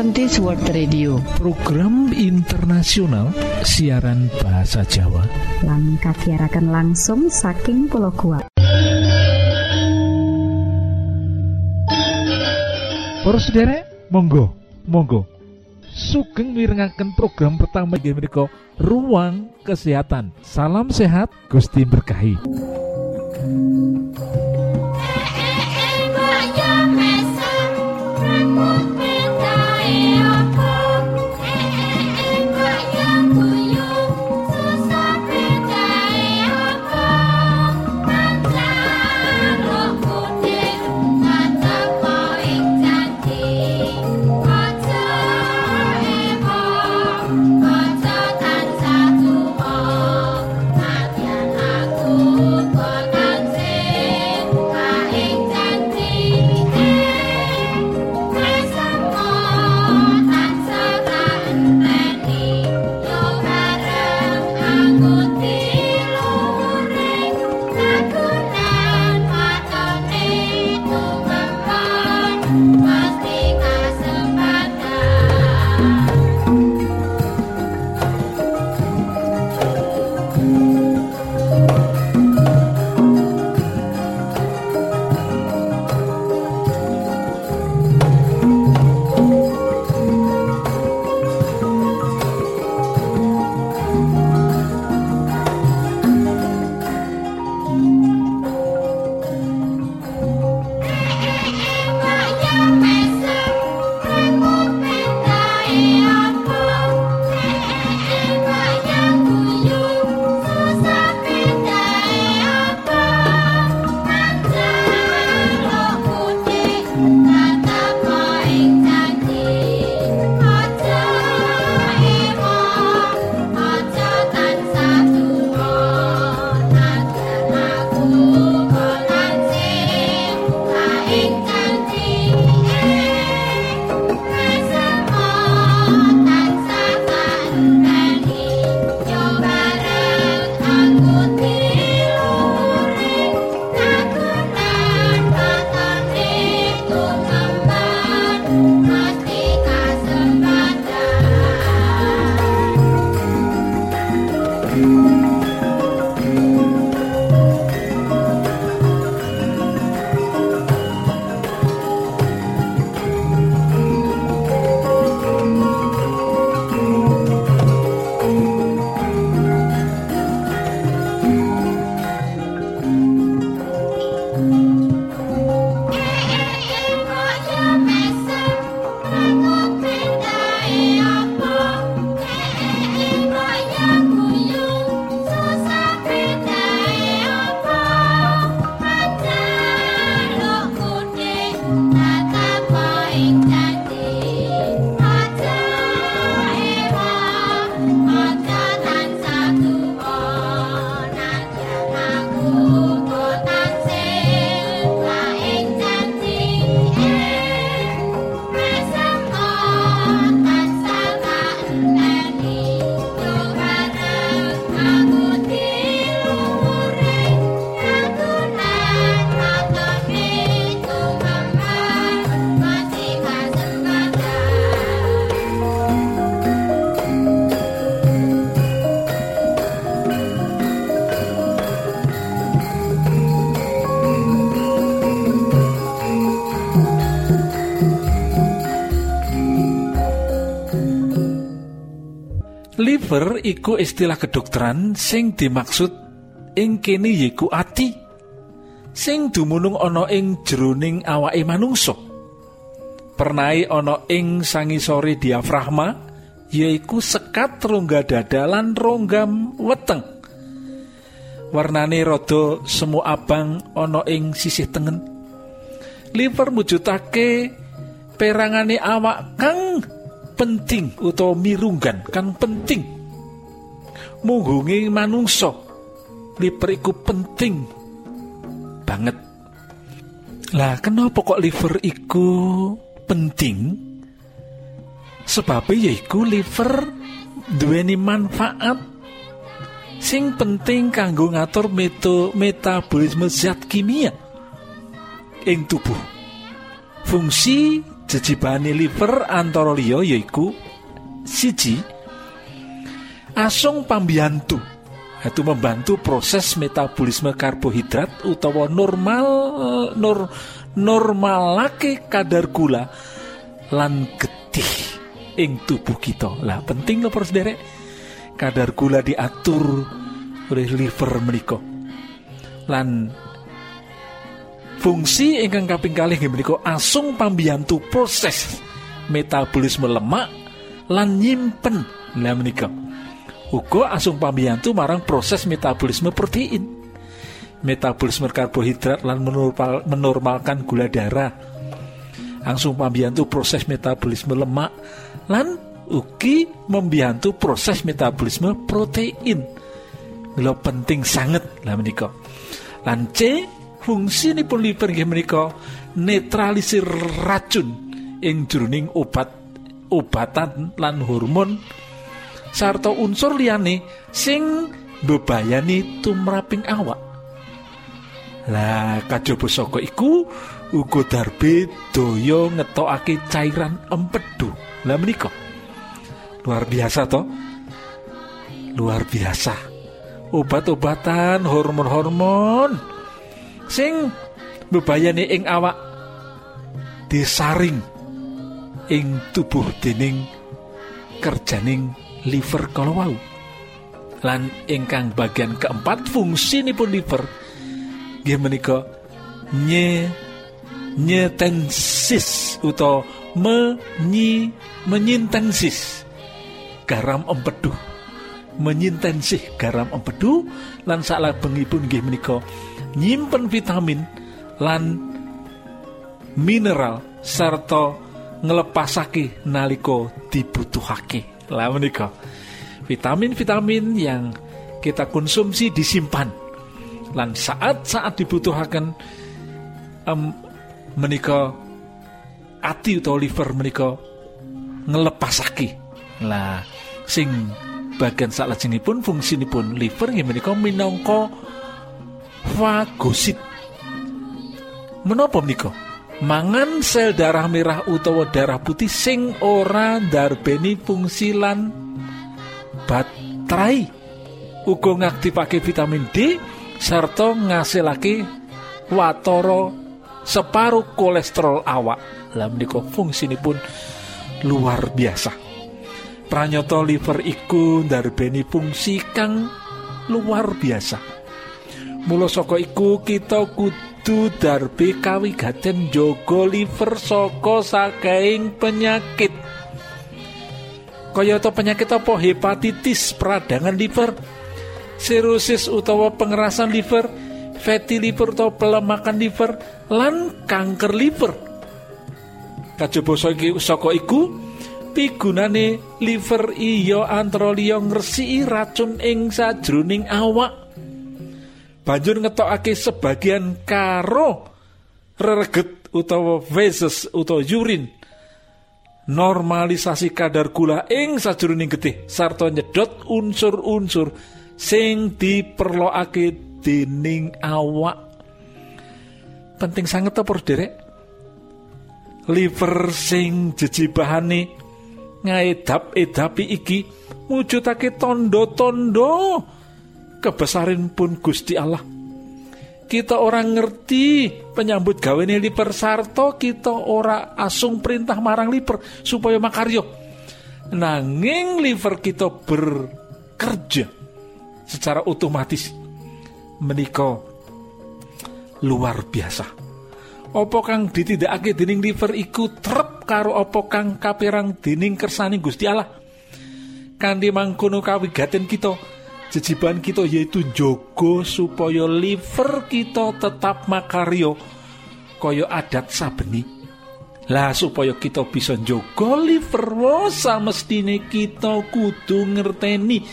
Adventist World Radio. Program internasional siaran bahasa Jawa. Lan kagiatan langsung saking pulau kuat Para sederek monggo monggo. Sugeng mirengaken program pertama inggih menika ruang kesehatan. Salam sehat Gusti berkahi liver iku istilah kedokteran sing dimaksud ing kene yiku ati sing dumunung ana ing jroning awake manungsa. Pernai ana ing sangisore diafragma yaiku sekat rongga dada lan ronggam weteng. Warnane rada semu abang ana ing sisih tengen. Liver mujudake perangane awak kang penting utawa mirunggan kang penting mungungi manungsa. Liver iku penting banget. Lah kenapa kok liver iku penting? Sebabnya yaiku liver duweni manfaat sing penting kanggo ngatur meto metabolisme zat kimia ing tubuh. Fungsi jejibane liver antara liya yaiku siji asung pambiyantu. Itu membantu proses metabolisme karbohidrat utawa normal nur normalake kadar gula lan getih ing tubuh kita. Lah penting loh pros derek. Kadar gula diatur oleh liver menika. Lan fungsi ingkang kaping kalih menika asung pambiyantu proses metabolisme lemak lan nyimpen. Lah menika uga asung pambiyantu marang proses metabolisme protein. Metabolisme karbohidrat lan menormal, menormalkan gula darah. Langsung membantu proses metabolisme lemak lan ugi membantu proses metabolisme protein. Lo penting sangat lah menika. Lan C fungsi ini pun liver nggih menika netralisir racun ing jroning obat obatan lan hormon sarta unsur liyane sing bebayani tumraping awak. Lah kajaba saka iku uga darbe daya ngetokake cairan empedu. Lah menika? Luar biasa toh luar biasa. Obat-obatan hormon-hormon sing bebayani ing awak disaring ing tubuh dening kerjaning liver kalau wau. Lan ingkang bagian keempat fungsi pun liver nggih menika nye nyetensis utawa menyi menyintensis. Garam empedu menyintensih garam empedu lan salabengipun nggih menika nyimpen vitamin lan mineral serta ngelepasake naliko dibutuhake lah menika vitamin-vitamin yang kita konsumsi disimpan. Lan saat-saat dibutuhkan um, menika ati utawa liver menika ngelepasake lah sing bagian salajengipun fungsinipun liver nggih menika minangka fagosit menapa menika mangan sel darah merah utawa darah putih sing ora ndarbeni fungsi lan baterai. Uga ngaktifake vitamin D serta ngasilake watoro separuh kolesterol awak. Lah menika fungsinipun luar biasa. Pranyata liver iku ndarbeni fungsi kang luar biasa. Mula saka iku kita kudu darbe kawigaten jaga liver saka saking penyakit. Kayata penyakit apa? Hepatitis peradangan liver sirosis utawa pengerasan liver fatty liver utawa pelemakan liver lan kanker liver. Kajaba saka iku pigunane liver iya antara liya ngresiki racun ing sajroning awak banjur ngetokake sebagian karo rereget utawa feses utawa urin normalisasi kadar gula ing sajroning getih sarta nyedot unsur-unsur sing diperlokake dening awak. Penting sangat apa derek? Liver sing jejibahane ngaedap-edapi iki mujudake tondo-tondo kebesaran pun Gusti Allah. Kita orang ngerti penyambut gawe liver sarto kita ora asung perintah marang liver supaya makaryo. Nanging liver kita bekerja secara otomatis menika luar biasa. Opo kang ditindakake dening liver iku trep karo opo kang kapirang dening kersani Gusti Allah? Kanthi mangkono kawigaten kita jejiban kita yaitu jogo supaya liver kita tetap makaryo kaya adat sabeni. Lah supaya kita bisa jogo liver wosa mestine kita kudu ngerteni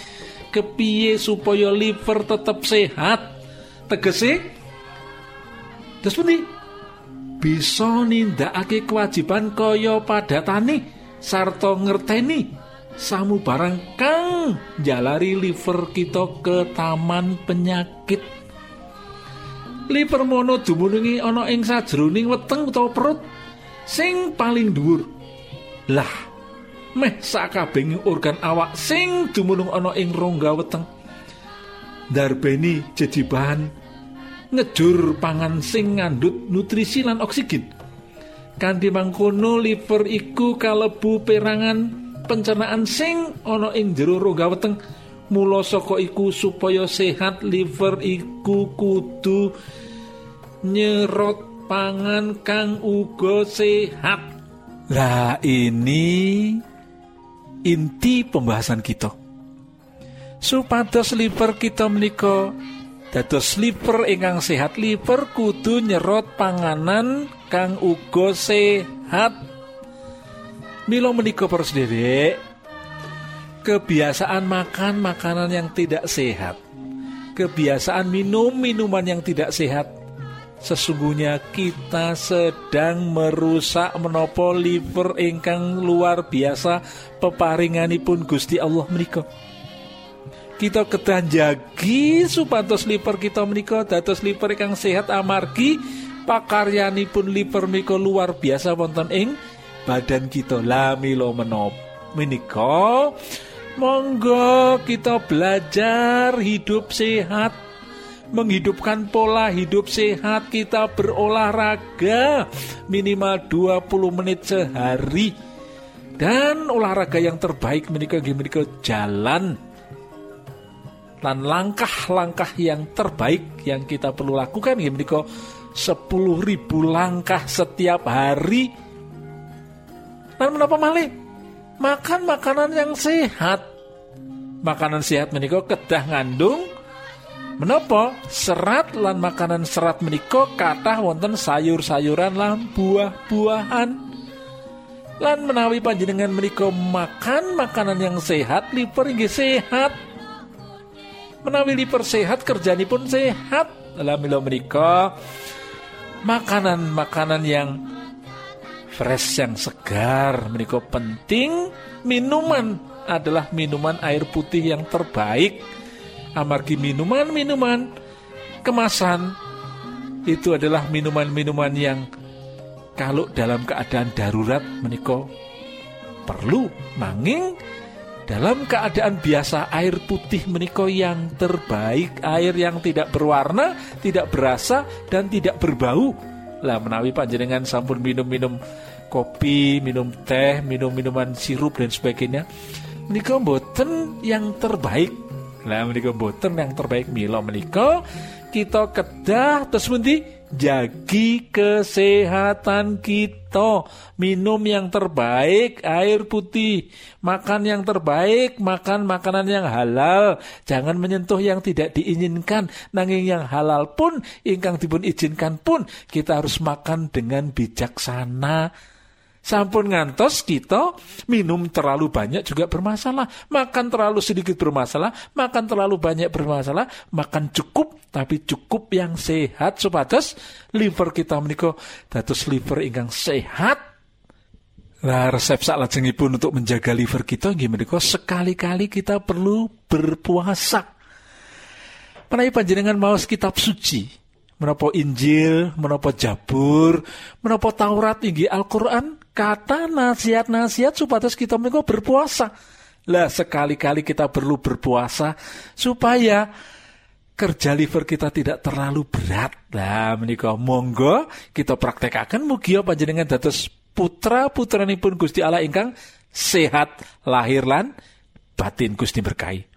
kepiye supaya liver tetap sehat. Tegese terus pundi? Bisa nindakake kewajiban kaya padatane sarta ngerteni samu barang kang jalari liver kita ke taman penyakit. Liver mono dumunungi ana ing sajroning weteng utawa perut sing paling dhuwur. Lah meh sakabehing organ awak sing dumunung ana ing rongga weteng. Darbeni bahan ngejur pangan sing ngandut nutrisi lan oksigen. Kanthi mangkono liver iku kalebu perangan pencernaan sing ana ing jero rongga weteng mula saka iku supaya sehat liver iku kudu nyerot pangan kang uga sehat. Lah ini inti pembahasan kita. Supados liver kita menika dados liver ingkang sehat liver kudu nyerot panganan kang uga sehat Milo menika persederek kebiasaan makan makanan yang tidak sehat, kebiasaan minum minuman yang tidak sehat, sesungguhnya kita sedang merusak menopo liver ingkang luar biasa peparinganipun Gusti Allah menika. Kita kedah jagi supados liver kita menika dados liver ingkang sehat amargi pakaryanipun liver menika luar biasa wonten ing badan kita lamilo menop. Menika Monggo kita belajar hidup sehat. Menghidupkan pola hidup sehat Kita berolahraga Minimal 20 menit sehari. Dan olahraga yang terbaik menikah menikah jalan. Dan langkah-langkah yang terbaik Yang kita perlu lakukan menikah 10 ribu langkah setiap hari Dan menapa malih makan makanan yang sehat. Makanan sehat menika kedah ngandung. Menopo serat lan makanan serat menika kathah wonten sayur-sayuran lan buah-buahan. Lan menawi panjenengan menika makan makanan yang sehat liver inggih sehat. Menawi liver sehat kerjanipun sehat. Milo menika makanan-makanan yang fresh yang segar menika penting minuman adalah minuman air putih yang terbaik. Amargi minuman-minuman kemasan itu adalah minuman-minuman yang kalau dalam keadaan darurat menika perlu. Nanging dalam keadaan biasa air putih menika yang terbaik air yang tidak berwarna tidak berasa dan tidak berbau. Lah menawi panjenengan sampun minum-minum kopi, minum teh, minum minuman sirup dan sebagainya. Menika boten yang terbaik. Lah menika boten yang terbaik milo. Menika kita kedah terus pundi? Jagi kesehatan kita. Minum yang terbaik air putih. Makan yang terbaik makan makanan yang halal. Jangan menyentuh yang tidak diinginkan. Nanging yang halal pun ingkang dipun izinkan pun kita harus makan dengan bijaksana Sampun ngantos kita minum terlalu banyak juga bermasalah, makan terlalu sedikit bermasalah, makan terlalu banyak bermasalah, makan cukup tapi cukup yang sehat supados liver kita menika dados liver ingkang sehat. Nah, resep pun untuk menjaga liver kita gimana kok sekali-kali kita perlu berpuasa. Menawi panjenengan mau kitab suci, menapa Injil, menapa Jabur, menapa Taurat tinggi Al-Qur'an, kata nasihat-nasihat supaya kita menika berpuasa. Lah sekali-kali kita perlu berpuasa supaya kerja liver kita tidak terlalu berat. Lah menika monggo kita praktekaken mugia panjenengan dados putra pun Gusti Allah ingkang sehat lahir lan batin Gusti berkahi.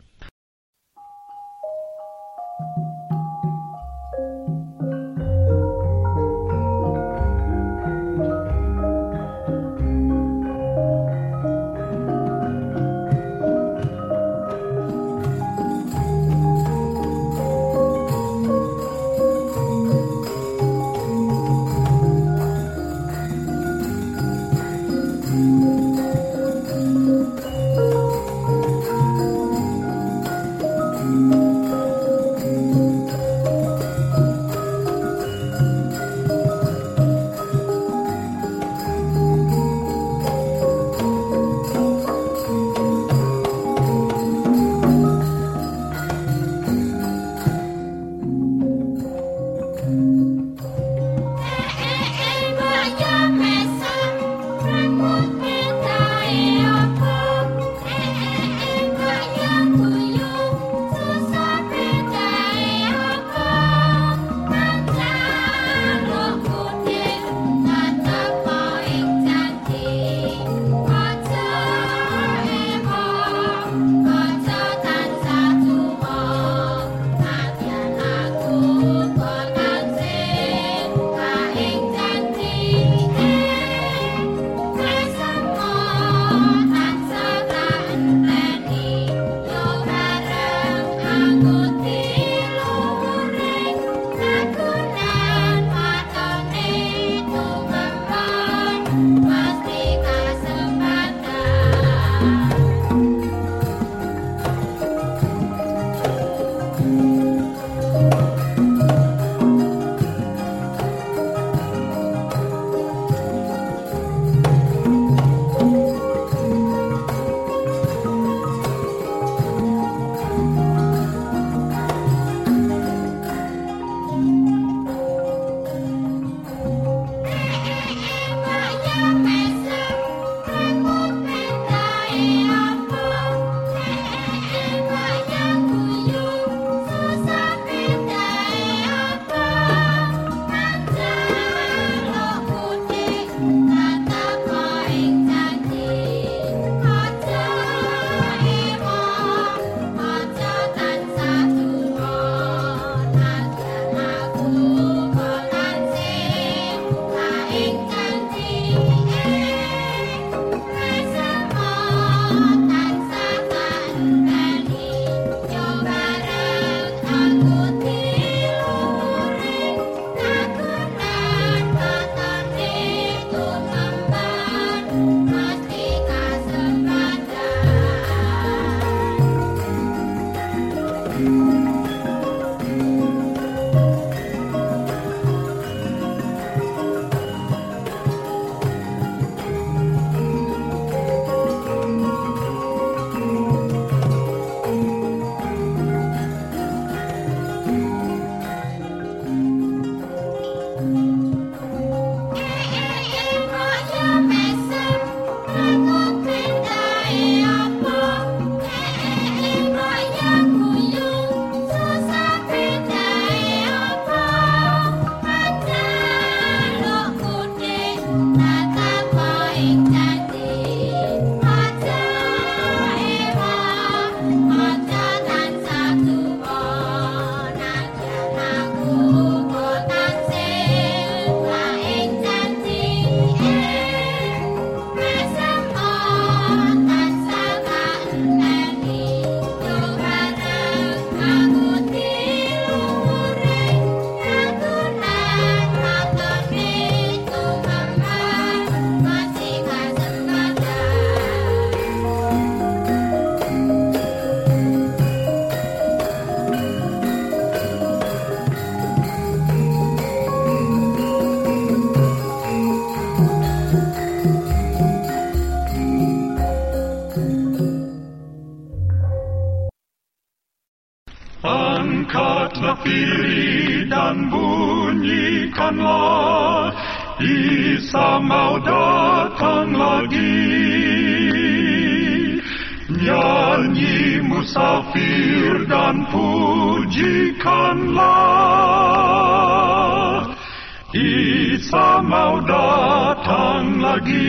Lagi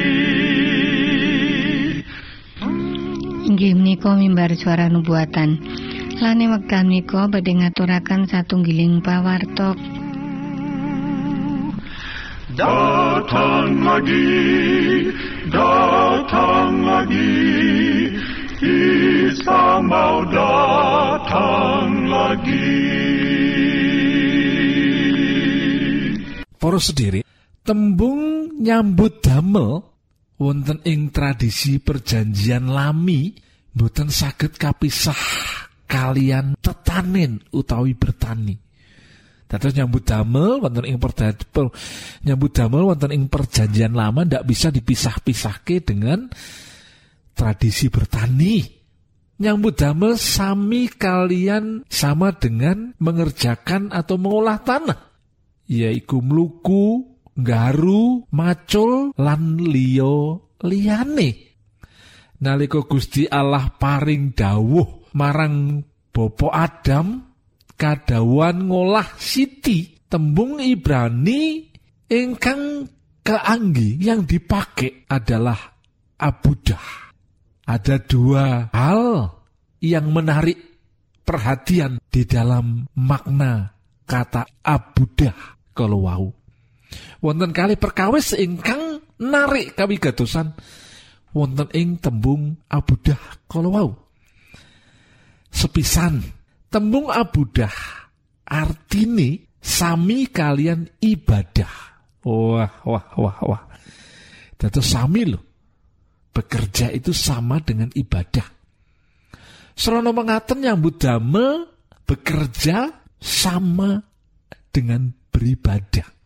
Inggih menika mimbar suara nubuatan. Lane wekdal menika badhe ngaturaken satunggiling pawartok. Datang lagi, datang lagi, Isa mau datang lagi. Para sendiri, tembung nyambut damel wonten ing tradisi perjanjian lami boten saged kapisah kalian tetanen utawi bertani. Dados nyambut damel wonten ing per- nyambut damel wonten ing perjanjian lama ndak bisa dipisah-pisahke dengan tradisi bertani. Nyambut damel sami kalian sama dengan mengerjakan atau mengolah tanah yaiku mluku, nggaru, macul lan liya liyane. Nalika Gusti Allah paring dawuh marang Bapa Adam kadawan ngolah siti tembung Ibrani ingkang keanggi yang dipakai adalah abudah. Ada dua hal yang menarik perhatian di dalam makna kata abudah kalau wau. Wonten kali perkawis ingkang narik kawigatosan wonten ing tembung abudah kalau wau. Sepisan tembung abudah artine sami kalian ibadah. Wah, wah, wah, wah. Dados sami loh. Bekerja itu sama dengan ibadah. Serono mengaten nyambut damel bekerja sama dengan beribadah.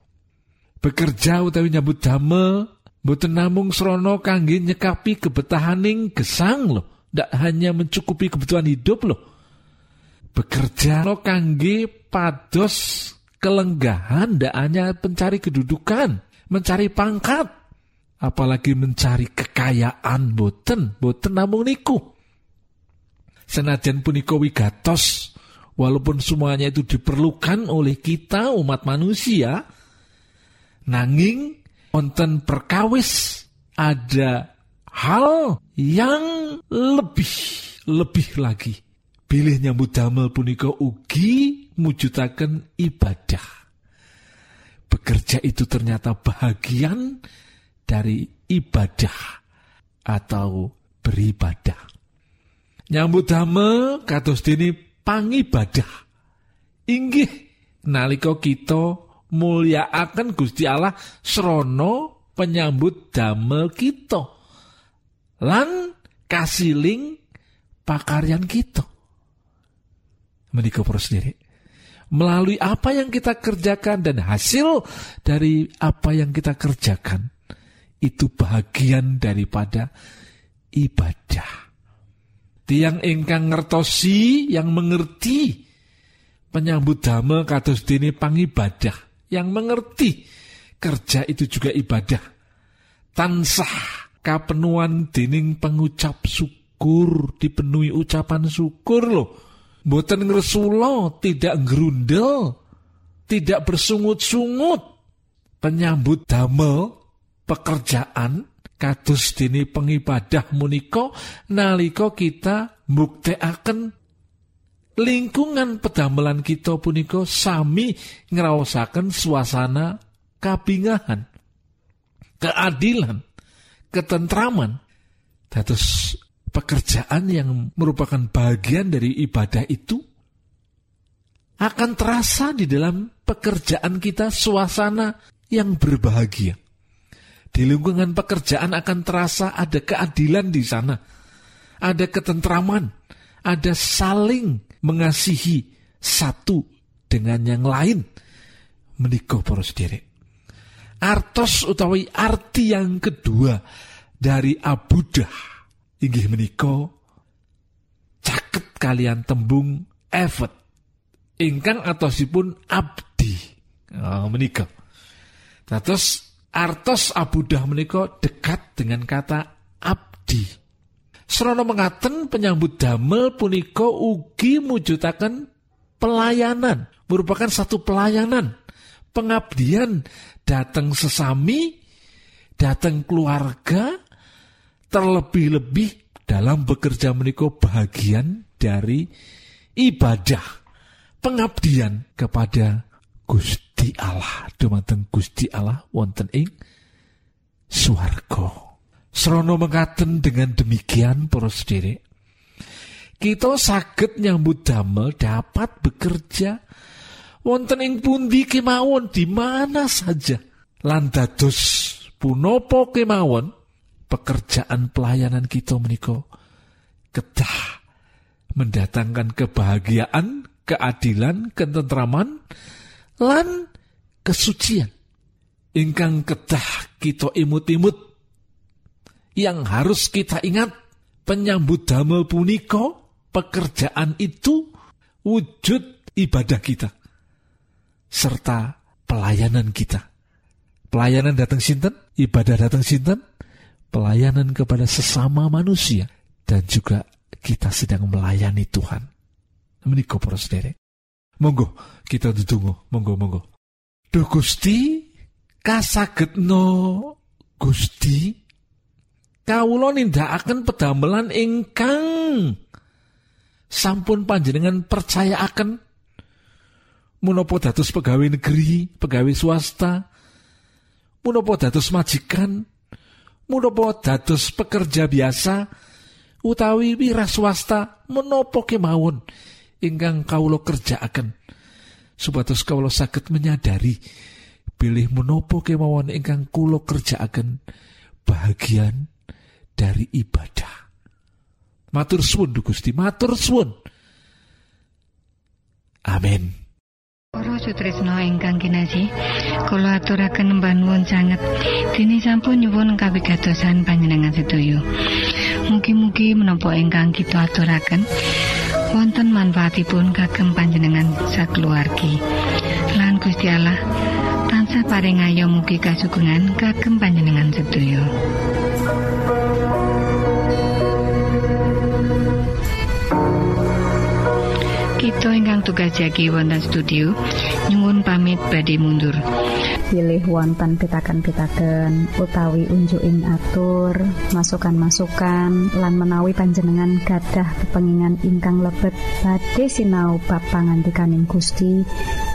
Bekerja utawi nyambut damel mboten namung srono kangge nyekapi kebetahaning gesang loh, ndak hanya mencukupi kebutuhan hidup loh. Bekerja lo kangge pados kelenggahan ndak hanya mencari kedudukan, mencari pangkat, apalagi mencari kekayaan boten, boten namung niku. Senajan punika wigatos, walaupun semuanya itu diperlukan oleh kita umat manusia, nanging wonten perkawis ada hal yang lebih lebih lagi. Bilih nyambut damel punika ugi mujudaken ibadah. Bekerja itu ternyata bahagian dari ibadah atau beribadah. Nyambut damel kados dene pangibadah. Inggih nalika kita mulyakaken Gusti Allah srana penyambut damel kita lan kasiling pakaryan kita. Menika sendiri. Melalui apa yang kita kerjakan dan hasil dari apa yang kita kerjakan itu bagian daripada ibadah. Tiang ingkang ngertosi yang mengerti penyambut damel kados dene pangibadah yang mengerti kerja itu juga ibadah. Tansah kapenuan dening pengucap syukur dipenuhi ucapan syukur loh. Boten ngresulo, tidak gerundel, tidak bersungut-sungut. Penyambut damel pekerjaan kados dini pengibadah muniko naliko kita akan lingkungan pedamelan kita puniko sami ngraosaken suasana kabingahan keadilan ketentraman dados pekerjaan yang merupakan bagian dari ibadah itu akan terasa di dalam pekerjaan kita suasana yang berbahagia. Di lingkungan pekerjaan akan terasa ada keadilan di sana. Ada ketentraman, ada saling mengasihi satu dengan yang lain. Menikah poros diri. Artos utawi arti yang kedua dari abudah inggih menika caket kalian tembung effort ingkang atosipun abdi oh, menika terus artos abudah menika dekat dengan kata abdi Serono mengaten penyambut damel punika ugi mujudaken pelayanan merupakan satu pelayanan. Pengabdian datang sesami datang keluarga terlebih-lebih dalam bekerja menika bagian dari ibadah. Pengabdian kepada Gusti Allah. Dumateng Gusti Allah wonten ing swarga Serono mengatakan dengan demikian para sendiri kita sakit nyambut damel dapat bekerja. Wonten ing pundi kemawon di mana saja. Lan dados punapa kemawon pekerjaan pelayanan kita meniko kedah mendatangkan kebahagiaan keadilan, ketentraman, lan kesucian. Ingkang kedah kita imut-imut yang harus kita ingat penyambut damel puniko pekerjaan itu wujud ibadah kita serta pelayanan kita. Pelayanan datang sinten, ibadah datang sinten, pelayanan kepada sesama manusia dan juga kita sedang melayani Tuhan menika para. Monggo kita ditunggu, monggo monggo. Duh Gusti, kasagetno Gusti kawula nindakaken pedamelan ingkang sampun panjenengan percayaaken menapa dados pegawai negeri, pegawai swasta, menapa dados majikan, menapa dados pekerja biasa? Utawi wira swasta menapa kemawon ingkang kawula kerjaaken? Supados kawula saged menyadari pilih menopo kemawon ingkang kula kerjaaken. Bahagian dari ibadah. Matur suwun Gusti matur suwun. Amin. Para sutrisno ingkang kinasih, kula aturaken mbanuwun sanget. Dene sampun nyuwun kawigatosan panjenengan sedaya. Mugi-mugi menapa ingkang kita aturaken wonten manfaatipun kagem panjenengan sakeluargi lan Gusti Allah tansah paring ayo mugi kasugengan kagem panjenengan sedaya tugas jagi wonten studio. Nyuwun pamit badhe mundur. Pilih wonten pitaken-pitaken utawi unjuking atur masukan-masukan lan menawi panjenengan gadah kepengingan ingkang lebet. Badhe sinau ba pangantikaning Gusti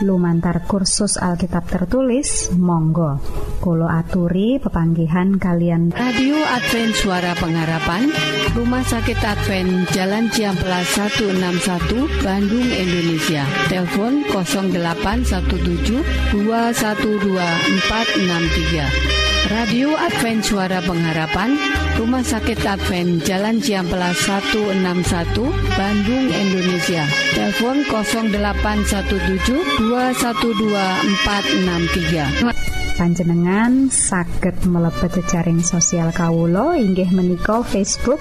lumantar kursus Alkitab tertulis Monggo. Kulo aturi pepanggihan kalian. Radio Advent suara pengharapan Rumah Sakit Advent Jalan Ciamplas 161 Bandung Indonesia. Telepon 0817 212 463 Radio Advent Suara Pengharapan Rumah Sakit Advent Jalan Ciamplas 161 Bandung Indonesia. Telepon 0817 212 463 Panjenengan saged mlebet jejaring sosial Kawulo inggih menika Facebook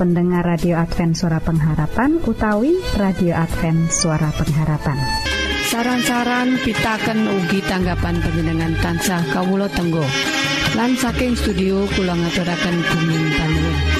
pendengar radio Advent suara pengharapan utawi radio Advent suara pengharapan. Saran-saran pitaken ugi tanggapan penjenengan tansah Kawulo Tenggo lan saking studio kula ngaturaken panuwun